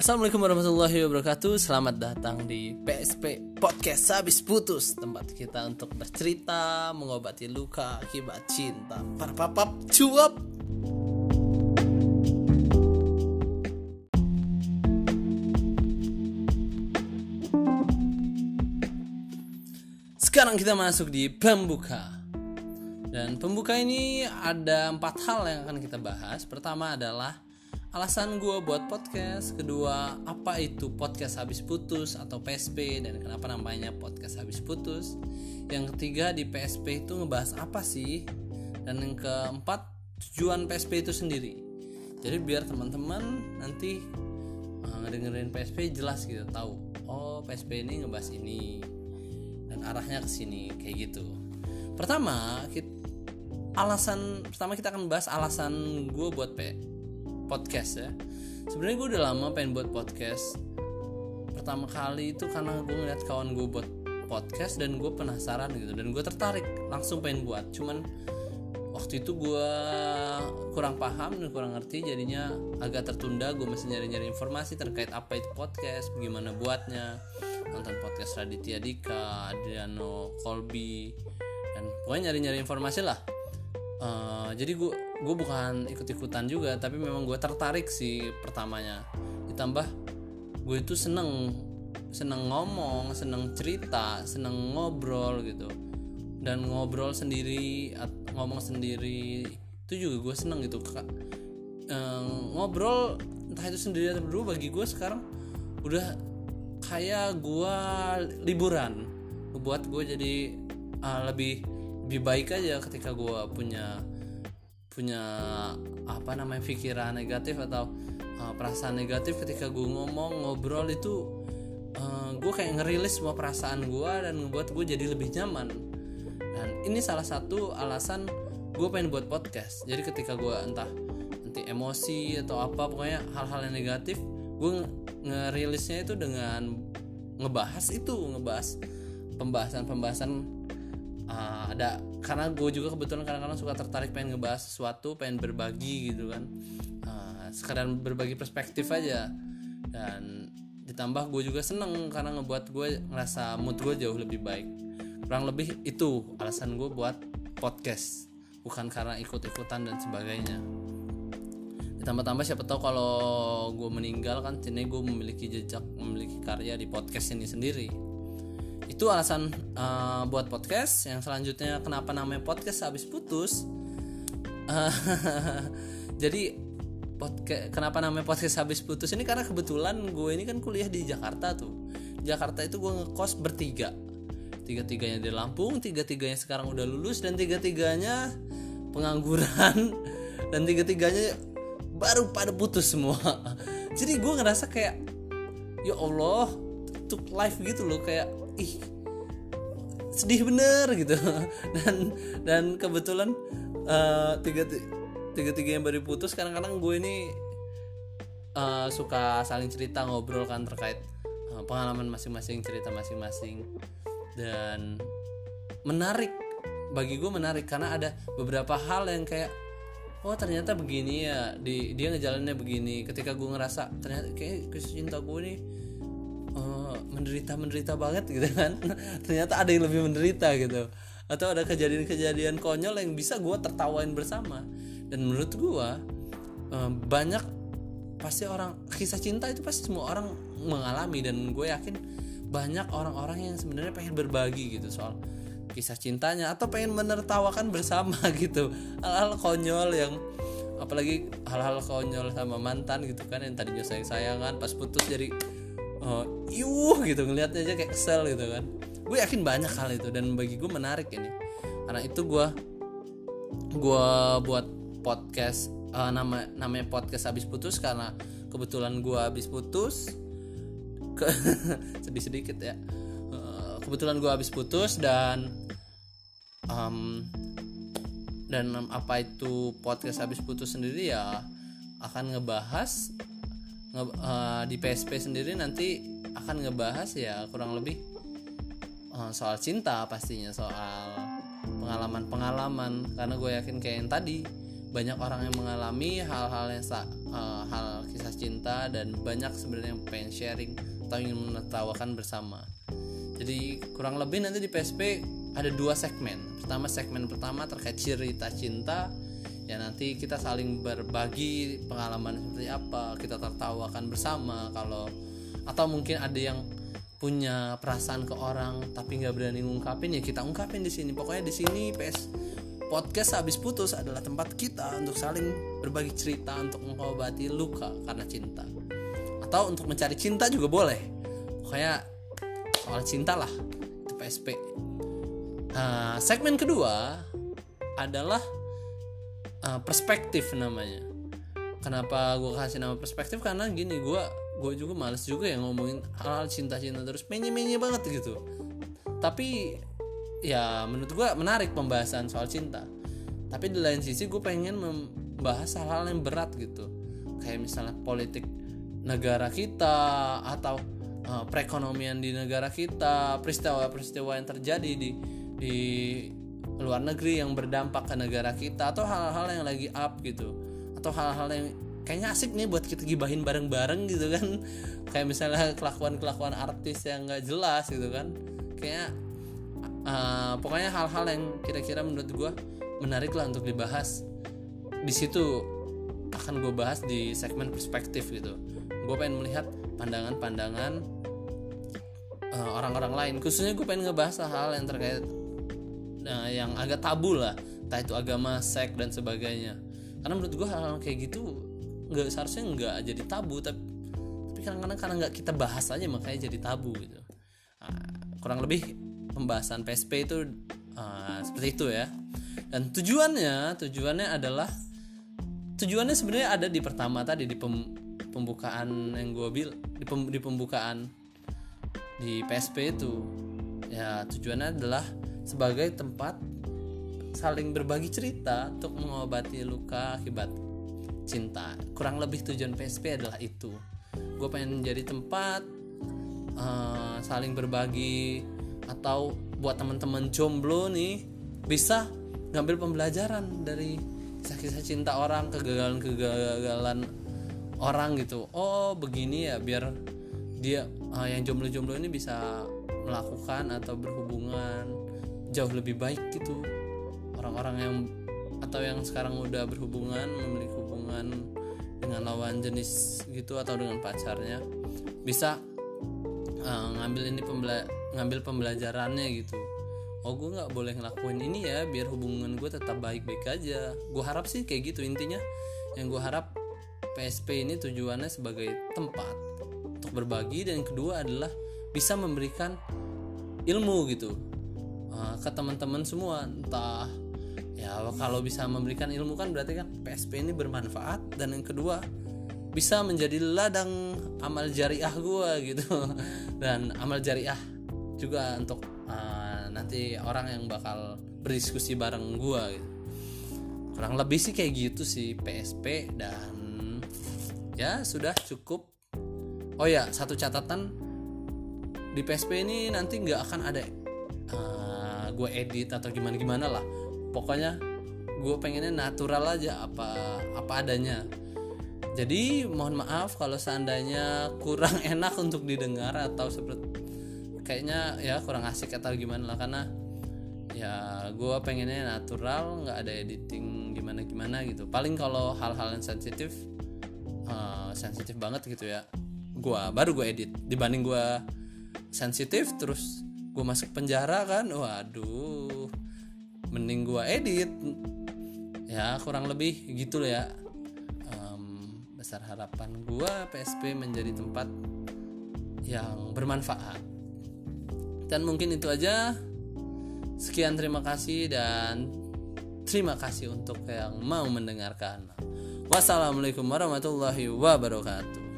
Assalamualaikum warahmatullahi wabarakatuh. Selamat datang di PSP Podcast. Habis Putus Tempat kita untuk bercerita Mengobati luka akibat cinta. Parpapap cuap. Sekarang kita masuk di pembuka. Dan pembuka ini ada empat hal yang akan kita bahas. Pertama adalah alasan gue buat podcast kedua apa itu podcast habis putus atau PSP dan kenapa namanya podcast habis putus? Yang ketiga di PSP itu ngebahas apa sih? Dan yang keempat tujuan PSP itu sendiri. Jadi biar teman-teman nanti uh, ngedengerin PSP jelas gitu tahu oh PSP ini ngebahas ini dan arahnya ke sini kayak gitu. Pertama kita, alasan pertama kita akan bahas alasan gue buat P podcast ya. Sebenarnya gue udah lama pengen buat podcast. Pertama kali itu karena gue ngeliat kawan gue buat podcast dan gue penasaran gitu. Dan gue tertarik langsung pengen buat. Cuman waktu itu gue kurang paham dan kurang ngerti jadinya agak tertunda. Gue masih nyari-nyari informasi terkait apa itu podcast bagaimana buatnya. Nonton podcast Raditya Dika Adriano Colby dan pokoknya nyari-nyari informasi lah. Uh, jadi gue gue bukan ikut-ikutan juga tapi memang gue tertarik sih pertamanya. Ditambah gue itu seneng seneng ngomong seneng cerita seneng ngobrol gitu. Dan ngobrol sendiri ngomong sendiri itu juga gue seneng gitu kak. Ehm, ngobrol entah itu sendiri atau berdua bagi gue sekarang udah kayak gue liburan. Buat gue jadi uh, lebih lebih baik aja ketika gue punya punya apa namanya pikiran negatif atau uh, perasaan negatif ketika gue ngomong ngobrol itu uh, gue kayak ngerilis semua perasaan gue dan ngebuat gue jadi lebih nyaman. Dan ini salah satu alasan gue pengen buat podcast. Jadi ketika gue entah nanti emosi atau apa pokoknya hal-hal yang negatif gue ngerilisnya itu dengan ngebahas itu ngebahas pembahasan-pembahasan uh, ada karena gue juga kebetulan kadang-kadang suka tertarik pengen ngebahas sesuatu pengen berbagi gitu kan. Uh, sekadar berbagi perspektif aja. Dan ditambah gue juga seneng karena ngebuat gue ngerasa mood gue jauh lebih baik. Kurang lebih itu alasan gue buat podcast. Bukan karena ikut-ikutan dan sebagainya. Ditambah-tambah siapa tahu kalau gue meninggal kan sini gue memiliki jejak memiliki karya di podcast ini sendiri itu alasan uh, buat podcast. Yang selanjutnya kenapa namanya podcast habis putus? Uh, jadi podcast kenapa namanya podcast habis putus? Ini karena kebetulan gue ini kan kuliah di Jakarta tuh. Jakarta itu gue ngekos bertiga. Tiga tiganya di Lampung tiga tiganya sekarang udah lulus dan tiga tiganya pengangguran. Dan tiga tiganya baru pada putus semua. Jadi gue ngerasa kayak ya Allah untuk live gitu loh. Kayak ih sedih bener gitu. Dan dan kebetulan uh, tiga tiga tiga yang baru putus kadang-kadang gue ini uh, suka saling cerita ngobrol kan terkait uh, pengalaman masing-masing cerita masing-masing. Dan menarik bagi gue menarik karena ada beberapa hal yang kayak oh ternyata begini ya di dia ngejalannya begini. Ketika gue ngerasa ternyata kayak kisah cinta gue ini uh, menderita menderita banget gitu kan. Ternyata ada yang lebih menderita gitu. Atau ada kejadian-kejadian konyol yang bisa gue tertawain bersama. Dan menurut gue uh, banyak pasti orang kisah cinta itu pasti semua orang mengalami. Dan gue yakin banyak orang-orang yang sebenarnya pengen berbagi gitu soal kisah cintanya. Atau pengen menertawakan bersama gitu. Hal-hal konyol yang apalagi hal-hal konyol sama mantan gitu kan yang tadinya sayang sayangan pas putus jadi uh, iuh gitu ngelihatnya aja kayak kesel gitu kan. Gue yakin banyak hal itu dan bagi gue menarik ini. Karena itu gue gue buat podcast uh, nama namanya podcast habis putus karena kebetulan gue habis putus. Ke sedih sedikit ya. Uh, kebetulan gue habis putus dan um, dan apa itu podcast habis putus sendiri ya akan ngebahas nge, uh, di PSP sendiri nanti akan ngebahas ya kurang lebih uh, soal cinta pastinya soal pengalaman-pengalaman. Karena gue yakin kayak yang tadi banyak orang yang mengalami hal-hal yang uh, hal kisah cinta dan banyak sebenarnya yang pengen sharing atau ingin menertawakan bersama. Jadi kurang lebih nanti di PSP ada dua segmen. Pertama segmen pertama terkait cerita cinta ya nanti kita saling berbagi pengalaman seperti apa kita tertawakan bersama kalau atau mungkin ada yang punya perasaan ke orang tapi nggak berani ngungkapin ya kita ungkapin di sini. Pokoknya di sini PS podcast habis putus adalah tempat kita untuk saling berbagi cerita untuk mengobati luka karena cinta. Atau untuk mencari cinta juga boleh. Pokoknya soal cinta lah itu PSP uh, segmen kedua adalah uh, perspektif namanya. Kenapa gue kasih nama perspektif? Karena gini gue gue juga males juga ya ngomongin hal-hal cinta-cinta terus menye-menye banget gitu. Tapi ya menurut gue menarik pembahasan soal cinta. Tapi di lain sisi gue pengen membahas hal-hal yang berat gitu. Kayak misalnya politik negara kita atau uh, perekonomian di negara kita peristiwa-peristiwa yang terjadi di di luar negeri yang berdampak ke negara kita atau hal-hal yang lagi up gitu. Atau hal-hal yang kayaknya asik nih buat kita gibahin bareng-bareng gitu kan. Kayak misalnya kelakuan-kelakuan artis yang nggak jelas gitu kan. Kayak uh, pokoknya hal-hal yang kira-kira menurut gue menarik lah untuk dibahas. Di situ akan gue bahas di segmen perspektif gitu. Gue pengen melihat pandangan-pandangan uh, orang-orang lain. Khususnya gue pengen ngebahas hal-hal yang terkait uh, yang agak tabu lah. Entah itu agama seks dan sebagainya. Karena menurut gue hal-hal kayak gitu nggak seharusnya nggak jadi tabu tapi tapi kadang-kadang karena nggak kita bahas aja makanya jadi tabu gitu. Uh, kurang lebih pembahasan PSP itu uh, seperti itu ya. Dan tujuannya tujuannya adalah tujuannya sebenarnya ada di pertama tadi di pem, pembukaan yang gue bil di, pem, di pembukaan di PSP itu. Ya tujuannya adalah sebagai tempat saling berbagi cerita untuk mengobati luka akibat cinta. Kurang lebih tujuan PSP adalah itu. Gue pengen menjadi tempat uh, saling berbagi atau buat teman-teman jomblo nih bisa ngambil pembelajaran dari kisah-kisah cinta orang kegagalan-kegagalan orang gitu. Oh begini ya biar dia uh, yang jomblo-jomblo ini bisa melakukan atau berhubungan jauh lebih baik gitu. Orang-orang yang atau yang sekarang udah berhubungan memiliki hubungan dengan lawan jenis gitu atau dengan pacarnya bisa uh, ngambil ini pembela ngambil pembelajarannya gitu. Oh gue nggak boleh ngelakuin ini ya biar hubungan gue tetap baik-baik aja. Gue harap sih kayak gitu intinya. Yang gue harap PSP ini tujuannya sebagai tempat untuk berbagi dan yang kedua adalah bisa memberikan ilmu gitu uh, ke teman-teman semua. Entah ya kalau bisa memberikan ilmu kan berarti kan PSP ini bermanfaat. Dan yang kedua bisa menjadi ladang amal jariah gue gitu. Dan amal jariah juga untuk uh, nanti orang yang bakal berdiskusi bareng gue gitu. kurang lebih sih kayak gitu sih PSP dan ya sudah cukup. Oh ya satu catatan. Di PSP ini nanti nggak akan ada eh, gue edit atau gimana gimana lah. Pokoknya gue pengennya natural aja apa apa adanya. Jadi mohon maaf kalau seandainya kurang enak untuk didengar atau seperti kayaknya ya kurang asik atau gimana lah karena ya gue pengennya natural nggak ada editing gimana gimana gitu. Paling kalau hal-hal yang sensitif uh, sensitif banget gitu ya. Gue baru gue edit. Dibanding gue sensitif terus gue masuk penjara kan waduh mending gue edit ya kurang lebih gitu loh ya um, besar harapan gue PSP menjadi tempat yang bermanfaat dan mungkin itu aja. Sekian terima kasih dan terima kasih untuk yang mau mendengarkan. Wassalamualaikum warahmatullahi wabarakatuh.